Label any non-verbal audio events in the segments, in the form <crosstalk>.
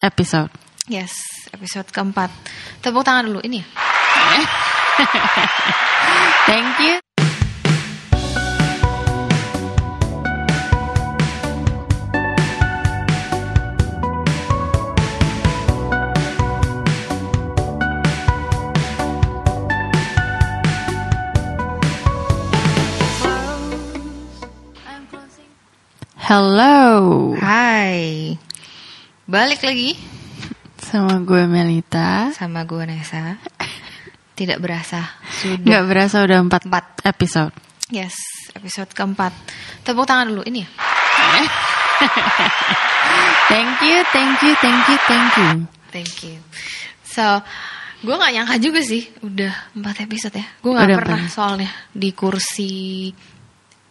episode. Yes, episode keempat. Tepuk tangan dulu ini ya. <laughs> Thank you. Hello, Hai. Balik lagi sama gue Melita. sama gue Nesa. Tidak berasa sudah. Nggak berasa udah empat Empat. episode. Yes, episode keempat. Tepuk tangan dulu ini ya. <laughs> Thank you, thank you, thank you, thank you. Thank you. So, gue nggak nyangka juga sih udah empat episode ya. Gue nggak pernah empat. soalnya di kursi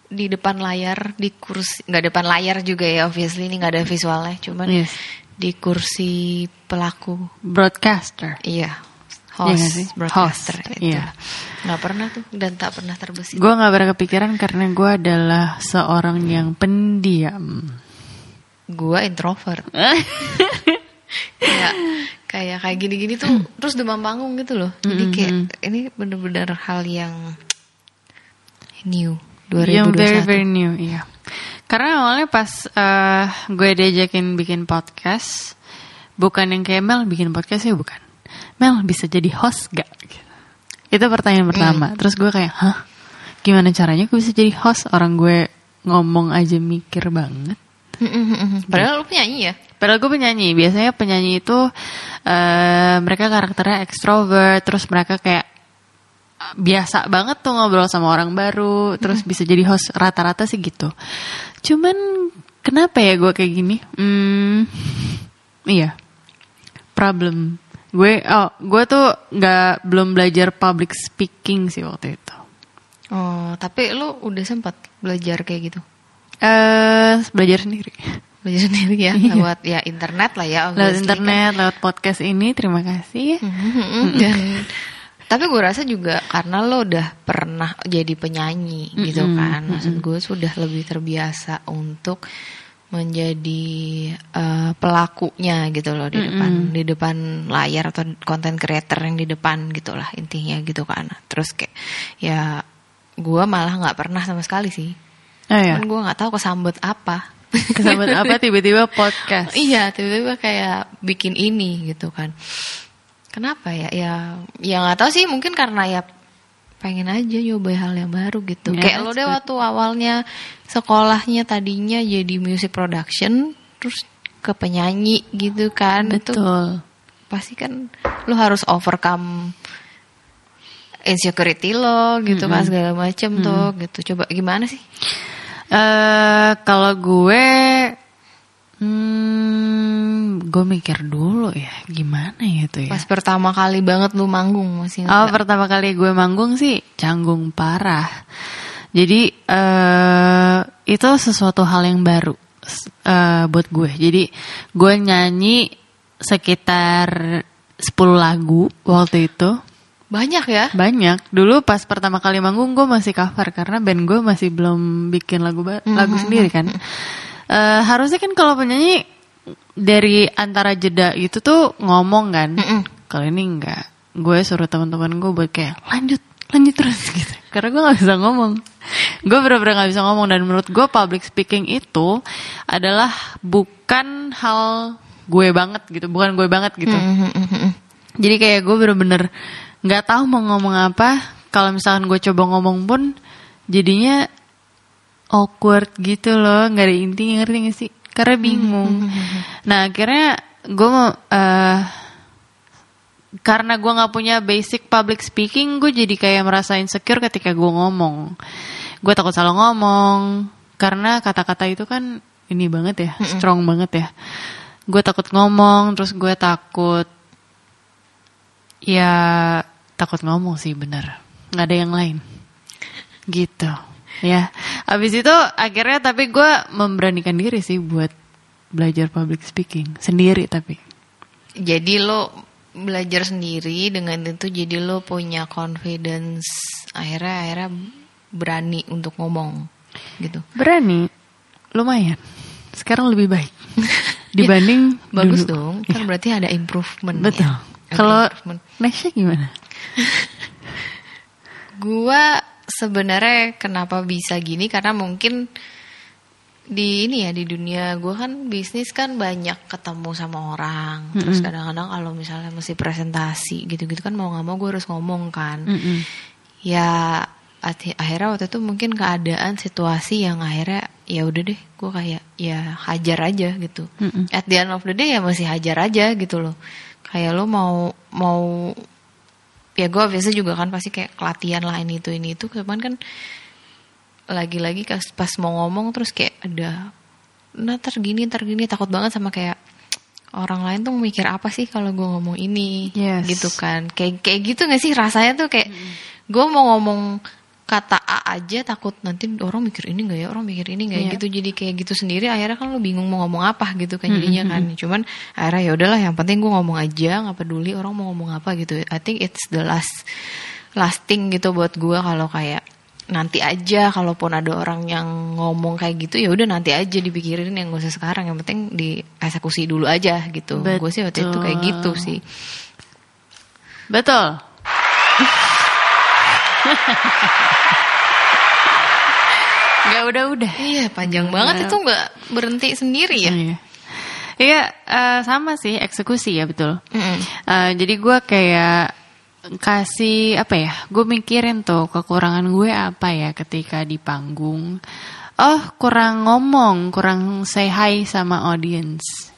di depan layar di kursi nggak depan layar juga ya obviously ini nggak ada visualnya cuman Yes. Di kursi pelaku Broadcaster. iya Iya host sih? broadcaster Host, itu iya. nggak pernah tuh dan tak pernah terbesit Gue nggak pernah kepikiran karena gue adalah seorang yang pendiam. gue introvert <laughs> kayak kayak kayak gini-gini tuh terus demam panggung gitu loh jadi kayak ini bener-bener hal yang new Yang very 2021 very new, iya. Karena awalnya pas eh, gue diajakin bikin podcast, bukan yang kayak Mel bikin podcast ya bukan. Mel bisa jadi host gak? Itu pertanyaan pertama. Terus gue kayak, hah? Gimana caranya gue bisa jadi host? Orang gue ngomong aja mikir banget. padahal lu penyanyi ya Padahal gue penyanyi. Biasanya penyanyi itu eh mereka karakternya ekstrovert, terus mereka kayak biasa banget tuh ngobrol sama orang baru, terus bisa jadi host rata-rata sih gitu. Cuman kenapa ya gue kayak gini? Hmm, iya, problem. Gue, oh, gue tuh nggak belum belajar public speaking sih waktu itu. oh tapi lu udah sempat belajar kayak gitu Eh, belajar sendiri. belajar sendiri ya <laughs> lewat ya internet lah ya Lewat kan. internet, lewat podcast ini, terima kasih. dan tapi gue rasa juga karena lo udah pernah jadi penyanyi gitu kan maksud gue sudah lebih terbiasa untuk menjadi eh, pelakunya gitu loh di depan di depan layar atau konten creator yang di depan gitulah intinya gitu kan terus kayak ya gue malah nggak pernah sama sekali sih Oh ya. Cuman gue nggak tahu kesambet apa Kesambet apa tiba-tiba podcast. Iya, tiba-tiba kayak bikin ini gitu kan. Kenapa ya? Ya, ya nggak tahu sih. Mungkin karena ya pengen aja nyoba hal yang baru gitu. Ya, kayak lo deh waktu awalnya sekolahnya tadinya jadi music production, terus ke penyanyi gitu kan. Itu Betul. pasti kan lo harus overcome insecurity lo gitu kan segala macem tuh gitu. Coba gimana sih? Eh kalau gue hmm gue mikir dulu ya gimana ya itu ya. Pas pertama kali banget lu manggung masih Oh, nggak? pertama kali gue manggung sih canggung parah. Jadi eh itu sesuatu hal yang baru eh, buat gue. Jadi gue nyanyi sekitar 10 lagu waktu itu. Banyak ya? Banyak. Dulu pas pertama kali manggung gue masih cover karena band gue masih belum bikin lagu ba- lagu sendiri kan. Eh, harusnya kan kalau penyanyi dari antara jeda itu tuh ngomong kan. Kalau ini enggak. Gue suruh teman-teman gue buat kayak lanjut, lanjut terus <laughs> gitu. Karena gue nggak bisa ngomong. Gue bener-bener nggak bisa ngomong dan menurut gue public speaking itu adalah bukan hal gue banget gitu, bukan gue banget gitu. Jadi kayak gue bener-bener nggak tahu mau ngomong apa. Kalau misalkan gue coba ngomong pun jadinya awkward gitu loh, nggak ada intinya ngerti gak sih? Karena bingung. Nah akhirnya gue mau eh, karena gue nggak punya basic public speaking, gue jadi kayak merasa insecure ketika gue ngomong. Gue takut salah ngomong karena kata-kata itu kan ini banget ya, strong banget ya. Gue takut ngomong, terus gue takut ya takut ngomong sih bener, nggak ada yang lain, gitu. Ya, abis itu akhirnya tapi gue memberanikan diri sih buat belajar public speaking sendiri tapi. Jadi lo belajar sendiri dengan itu jadi lo punya confidence akhirnya akhirnya berani untuk ngomong gitu. Berani, lumayan. Sekarang lebih baik. <laughs> dibanding Bagus dulu. dong, kan berarti ada improvement. Betul. Ya. Kalau nextnya gimana? <laughs> Gua sebenarnya kenapa bisa gini? Karena mungkin di ini ya di dunia gua kan bisnis kan banyak ketemu sama orang. Terus kadang-kadang kalau misalnya mesti presentasi gitu-gitu kan mau nggak mau gue harus ngomong kan. Mm-mm. ya ati- akhirnya waktu itu mungkin keadaan situasi yang akhirnya ya udah deh gue kayak ya hajar aja gitu. Mm-mm. at the end of the day ya masih hajar aja gitu loh. Kayak lo mau mau ya gue biasa juga kan pasti kayak kelatihan lah ini itu ini itu. Cuman kan lagi-lagi pas mau ngomong terus kayak ada nah ntar gini ntar gini. Takut banget sama kayak orang lain tuh mikir apa sih kalau gue ngomong ini Yes. gitu kan. Kayak kayak gitu gak sih rasanya tuh kayak gue mau ngomong kata A aja takut nanti orang mikir ini gak ya orang mikir ini gak ya Iya. gitu. Jadi kayak gitu sendiri akhirnya kan lo bingung mau ngomong apa gitu kan jadinya kan. Cuman akhirnya ya udahlah yang penting gue ngomong aja nggak peduli orang mau ngomong apa gitu. I think it's the last lasting gitu buat gue kalau kayak nanti aja kalaupun ada orang yang ngomong kayak gitu ya udah nanti aja dipikirin yang gak usah sekarang. Yang penting dieksekusi dulu aja gitu. Gue sih waktu itu kayak gitu sih. Betul. <laughs> Gak udah-udah. iya panjang banget itu nggak berhenti sendiri ya Iya. Iya, eh, sama sih eksekusi ya betul. Mm-mm. Eh, jadi gue kayak kasih apa ya? Gue mikirin tuh kekurangan gue apa ya ketika di panggung. Oh kurang ngomong, kurang say hi sama audience.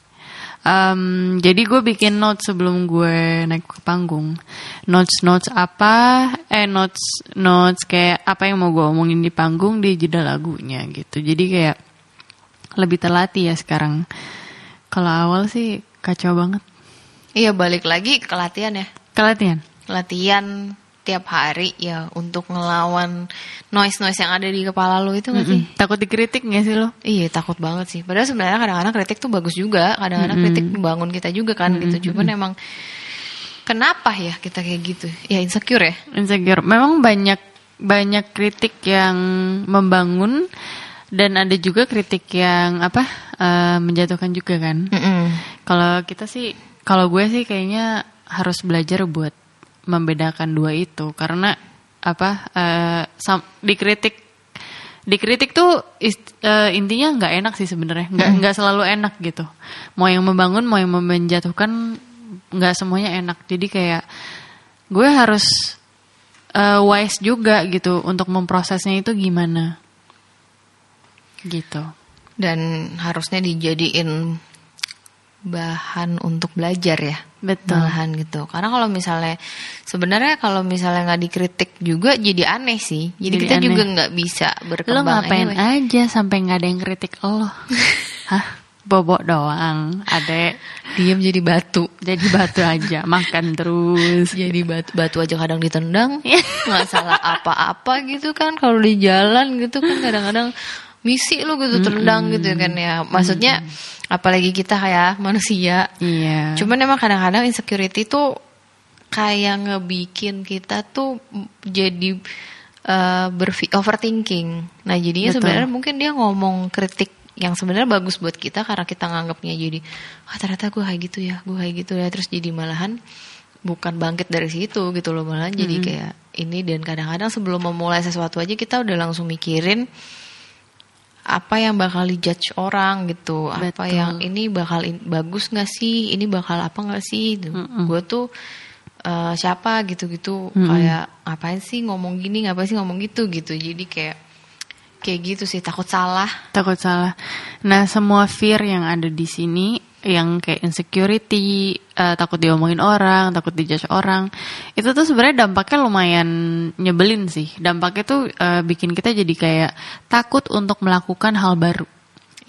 Em, jadi gue bikin notes sebelum gue naik ke panggung. Notes notes apa? Eh notes notes kayak apa yang mau gue omongin di panggung di jeda lagunya gitu. Jadi kayak lebih terlatih ya sekarang. Kalau awal sih kacau banget. iya balik lagi ke latihan ya Kelatihan. latihan tiap hari ya untuk ngelawan noise noise yang ada di kepala lo itu nggak sih Takut dikritik gak sih lo? Iya takut banget sih. Padahal sebenarnya kadang-kadang kritik tuh bagus juga. Kadang-kadang kritik membangun kita juga kan gitu. Cuman emang kenapa ya kita kayak gitu? Ya insecure ya. Insecure. Memang banyak banyak kritik yang membangun dan ada juga kritik yang apa eh, menjatuhkan juga kan. Kalau kita sih, kalau gue sih kayaknya harus belajar buat membedakan dua itu. Karena apa sam- dikritik dikritik tuh ist- eh, intinya nggak enak sih sebenarnya. Nggak nggak selalu enak gitu. Mau yang membangun mau yang menjatuhkan nggak semuanya enak. Jadi kayak gue harus eh, wise juga gitu untuk memprosesnya itu gimana. Gitu. Dan harusnya dijadiin bahan untuk belajar ya. Betul. Malahan gitu. Karena kalau misalnya sebenarnya kalau misalnya nggak dikritik juga jadi aneh sih. Jadi, Jadi kita aneh. juga nggak bisa lo berkembang. ngapain anyway. aja sampai nggak ada yang kritik lo <laughs> hah bobok doang adek Diam jadi batu. jadi batu aja <laughs> makan terus jadi batu, batu aja kadang ditendang Iya. nggak salah apa-apa gitu kan kalau di jalan gitu kan kadang-kadang misi lu gitu tendang gitu kan ya. Maksudnya apalagi kita kayak manusia. Iya. Cuman emang kadang-kadang insecurity tuh kayak ngebikin kita tuh jadi berfi- overthinking. Nah jadinya sebenarnya mungkin dia ngomong kritik yang sebenarnya bagus buat kita karena kita nganggapnya jadi ah ternyata gue kayak gitu ya gue kayak gitu ya. Terus jadi malahan bukan bangkit dari situ gitu loh malahan jadi kayak ini. Dan kadang-kadang sebelum memulai sesuatu aja kita udah langsung mikirin apa yang bakal dijudge orang gitu? Apa Betul. yang ini bakal in- bagus nggak sih? Ini bakal apa nggak sih? Gue tuh eh, siapa gitu-gitu. Kayak ngapain sih ngomong gini? Ngapain sih ngomong gitu? Gitu. Jadi kayak kayak gitu sih. Takut salah. Takut salah. Nah semua fear yang ada di sini yang kayak insecurity eh, takut diomongin orang takut dijudge orang. Itu tuh sebenarnya dampaknya lumayan nyebelin sih. Dampaknya tuh eh, bikin kita jadi kayak takut untuk melakukan hal baru.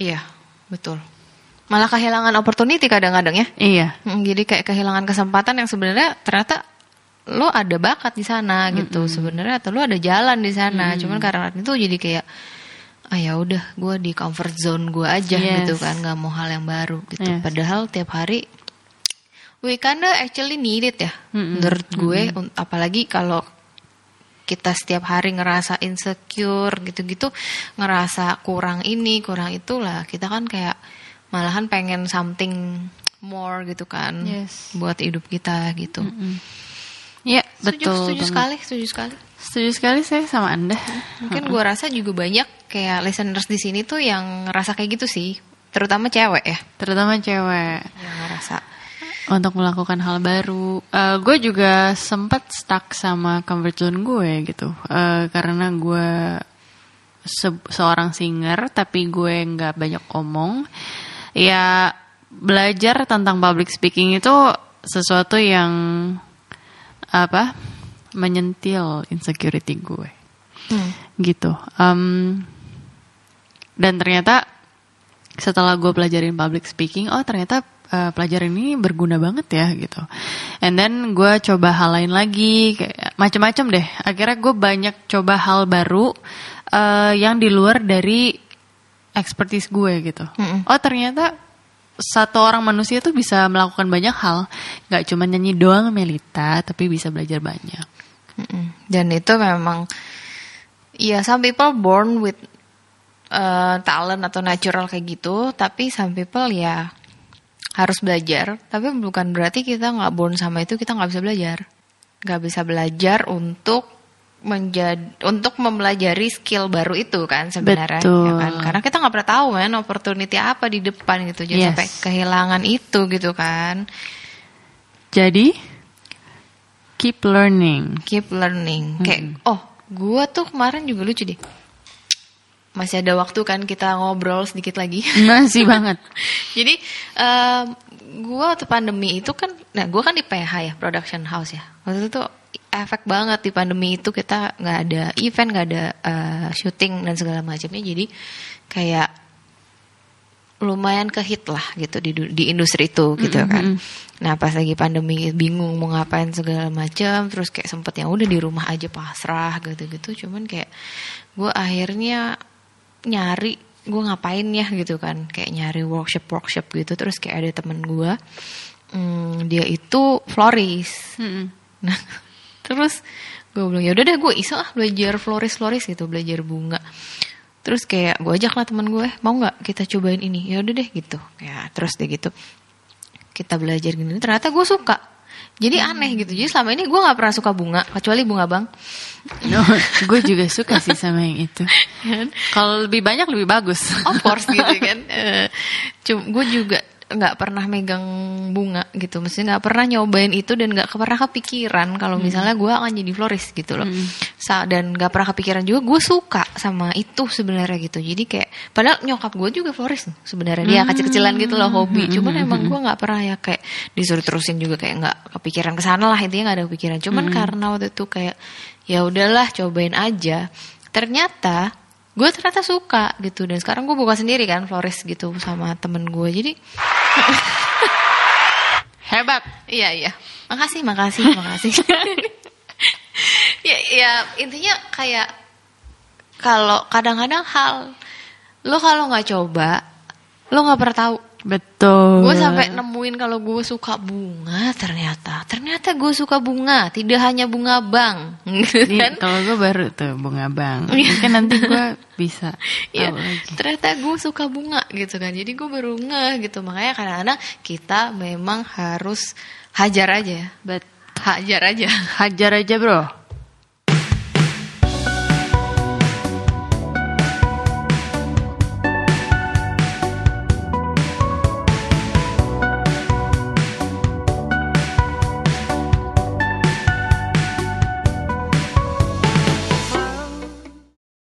Iya betul. Malah kehilangan opportunity kadang-kadang ya. Iya. Mm, Jadi kayak kehilangan kesempatan yang sebenarnya ternyata lo ada bakat di sana gitu sebenarnya atau lo ada jalan di sana. Cuman karena itu jadi kayak ah ya udah gue di comfort zone gue aja Yes. gitu kan nggak mau hal yang baru gitu. Yes. Padahal tiap hari we kinda actually need it ya menurut gue un- apalagi kalau kita setiap hari ngerasa insecure gitu-gitu ngerasa kurang ini kurang itulah kita kan kayak malahan pengen something more gitu kan Yes. buat hidup kita gitu. Iya, Setuju, betul. setuju banget. sekali, setuju sekali. Setuju sekali saya sama Anda. Mungkin gue rasa juga banyak kayak listeners di sini tuh yang ngerasa kayak gitu sih, terutama cewek ya, Terutama cewek yang ngerasa. untuk melakukan hal baru. Eh, gue juga sempat stuck sama comfort zone gue gitu. Eh, karena gue se- seorang singer tapi gue nggak banyak omong. Ya belajar tentang public speaking itu sesuatu yang apa menyentil insecurity gue Hmm. gitu. Em, dan ternyata setelah gue pelajarin public speaking, oh ternyata eh, pelajaran ini berguna banget ya gitu. And then gue coba hal lain lagi, kayak macam-macam deh. Akhirnya gue banyak coba hal baru eh, yang di luar dari expertise gue gitu. Mm-mm. Oh ternyata satu orang manusia tuh bisa melakukan banyak hal, nggak cuma nyanyi doang Melita, tapi bisa belajar banyak. Mm-mm. Dan itu memang ya some people born with uh, talent atau natural kayak gitu, tapi some people ya harus belajar. Tapi bukan berarti kita nggak born sama itu kita nggak bisa belajar, nggak bisa belajar untuk menjadi untuk mempelajari skill baru itu kan sebenarnya Betul. ya kan karena kita nggak pernah tahu kan opportunity apa di depan gitu Yes. jadi sampai kehilangan itu gitu kan Jadi keep learning. keep learning. Kayak oh, gua tuh kemarin juga lucu deh. Masih ada waktu kan kita ngobrol sedikit lagi. <laughs> Masih banget. Jadi em, gua waktu pandemi itu kan, nah gua kan di PH ya, production house ya. Waktu itu tuh efek banget di pandemi itu kita nggak ada event, nggak ada eh, syuting dan segala macamnya. Jadi kayak lumayan kehit lah gitu di di industri itu gitu kan. Nah pas lagi pandemi bingung mau ngapain segala macam, terus kayak sempet yang udah di rumah aja pasrah gitu-gitu. Cuman kayak gue akhirnya nyari gue ngapain ya gitu kan, kayak nyari workshop workshop gitu. Terus kayak ada temen gue, hmm, dia itu florist. Mm-mm. Nah, <laughs> terus gue bilang ya udah deh gue iseng ah belajar floris floris gitu belajar bunga. Terus kayak gue ajak lah teman gue mau nggak kita cobain ini ya udah deh gitu. Ya terus deh gitu kita belajar gini ternyata gue suka. Jadi aneh gitu. Jadi selama ini gue nggak pernah suka bunga kecuali bunga bang. No, <laughs> gue juga suka sih sama yang itu. Kalau lebih banyak lebih bagus. Of course gitu kan. <laughs> Eh, Cuma gue juga nggak pernah megang bunga gitu. Maksudnya nggak pernah nyobain itu dan nggak pernah kepikiran kalau misalnya gue akan jadi florist gitu loh. Sa- dan nggak pernah kepikiran juga gue suka sama itu sebenarnya gitu. Jadi kayak padahal nyokap gue juga florist sebenarnya dia kecil-kecilan gitu loh hobi. Cuman emang gue nggak pernah ya kayak disuruh terusin juga kayak nggak kepikiran ke sana lah intinya nggak ada kepikiran. Cuman karena waktu itu kayak ya udahlah cobain aja. Ternyata gue ternyata suka gitu. Dan sekarang gue buka sendiri kan florist gitu sama temen gue jadi <laughs> Hebat. iya iya. Makasih makasih makasih. <laughs> Ya ya intinya kayak kalau kadang-kadang hal lo kalau nggak coba lo nggak pernah tahu Betul. gue sampai nemuin kalau gue suka bunga ternyata ternyata gue suka bunga tidak hanya bunga bang <laughs> gitu Iya, kan kalau gue baru tuh bunga bang. Mungkin nanti gue bisa <laughs> Iya, ternyata gue suka bunga gitu kan. Jadi gue baru ngeh gitu. Makanya kadang-kadang kita memang harus hajar aja. Bet Hajar aja. hajar aja bro.